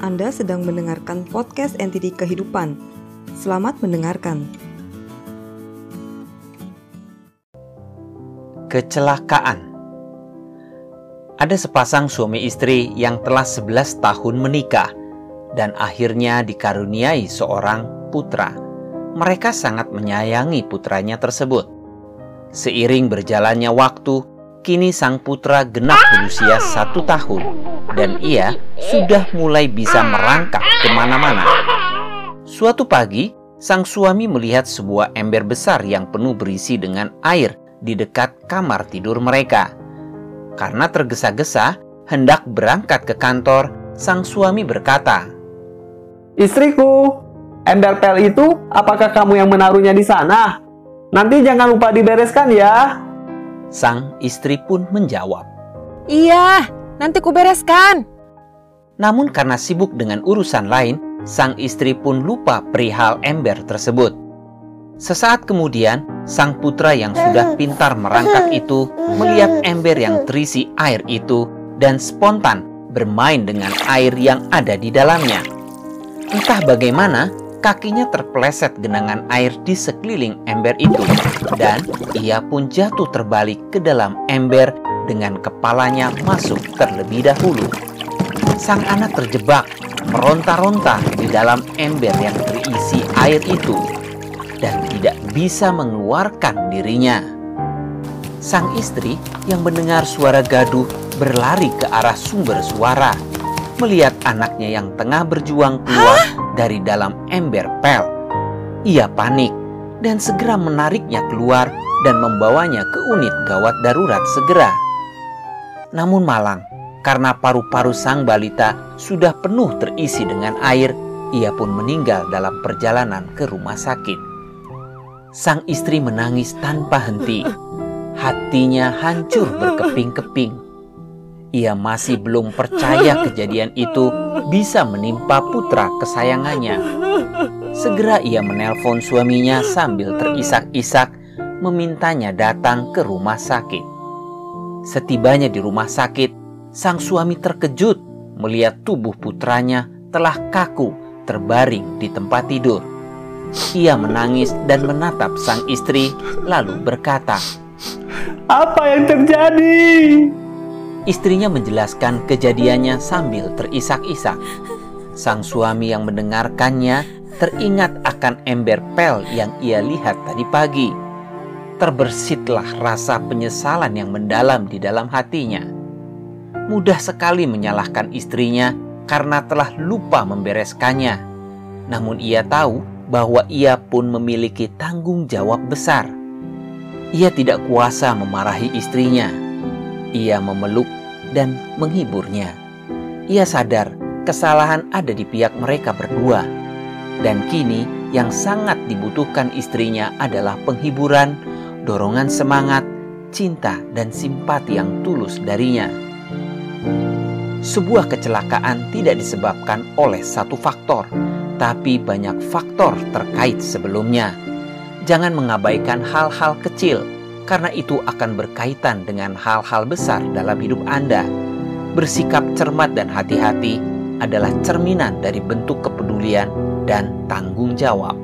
Anda sedang mendengarkan podcast NTD Kehidupan. Selamat mendengarkan. Kecelakaan Ada sepasang suami istri yang telah 11 tahun menikah dan akhirnya dikaruniai seorang putra. Mereka sangat menyayangi putranya tersebut. Seiring berjalannya waktu, kini sang putra genap berusia satu tahun dan ia sudah mulai bisa merangkak ke mana-mana. Suatu pagi, sang suami melihat sebuah ember besar yang penuh berisi dengan air di dekat kamar tidur mereka. Karena tergesa-gesa, hendak berangkat ke kantor, sang suami berkata, Istriku, ember pel itu apakah kamu yang menaruhnya di sana? Nanti jangan lupa dibereskan ya. Sang istri pun menjawab, Iya, nanti ku bereskan. Namun karena sibuk dengan urusan lain, sang istri pun lupa perihal ember tersebut. Sesaat kemudian, sang putra yang sudah pintar merangkak itu melihat ember yang terisi air itu dan spontan bermain dengan air yang ada di dalamnya. Entah bagaimana, kakinya terpeleset genangan air di sekeliling ember itu dan ia pun jatuh terbalik ke dalam ember dengan kepalanya masuk terlebih dahulu. Sang anak terjebak, meronta-ronta di dalam ember yang terisi air itu dan tidak bisa mengeluarkan dirinya. Sang istri yang mendengar suara gaduh berlari ke arah sumber suara, melihat anaknya yang tengah berjuang keluar dari dalam ember pel. Ia panik dan segera menariknya keluar dan membawanya ke unit gawat darurat segera. Namun malang, karena paru-paru sang balita sudah penuh terisi dengan air, ia pun meninggal dalam perjalanan ke rumah sakit. Sang istri menangis tanpa henti. Hatinya hancur berkeping-keping. Ia masih belum percaya kejadian itu bisa menimpa putra kesayangannya. Segera ia menelpon suaminya sambil terisak-isak memintanya datang ke rumah sakit. Setibanya di rumah sakit, sang suami terkejut melihat tubuh putranya telah kaku terbaring di tempat tidur. Ia menangis dan menatap sang istri lalu berkata, Apa yang terjadi? Istrinya menjelaskan kejadiannya sambil terisak-isak. Sang suami yang mendengarkannya teringat akan ember pel yang ia lihat tadi pagi. Terbersitlah rasa penyesalan yang mendalam di dalam hatinya. Mudah sekali menyalahkan istrinya karena telah lupa membereskannya. Namun ia tahu bahwa ia pun memiliki tanggung jawab besar. Ia tidak kuasa memarahi istrinya. Ia memeluk dan menghiburnya. Ia sadar kesalahan ada di pihak mereka berdua. Dan kini yang sangat dibutuhkan istrinya adalah penghiburan, dorongan semangat, cinta, dan simpati yang tulus darinya. Sebuah kecelakaan tidak disebabkan oleh satu faktor, tapi banyak faktor terkait sebelumnya. Jangan mengabaikan hal-hal kecil, karena itu akan berkaitan dengan hal-hal besar dalam hidup Anda. Bersikap cermat dan hati-hati adalah cerminan dari bentuk kepedulian dan tanggung jawab.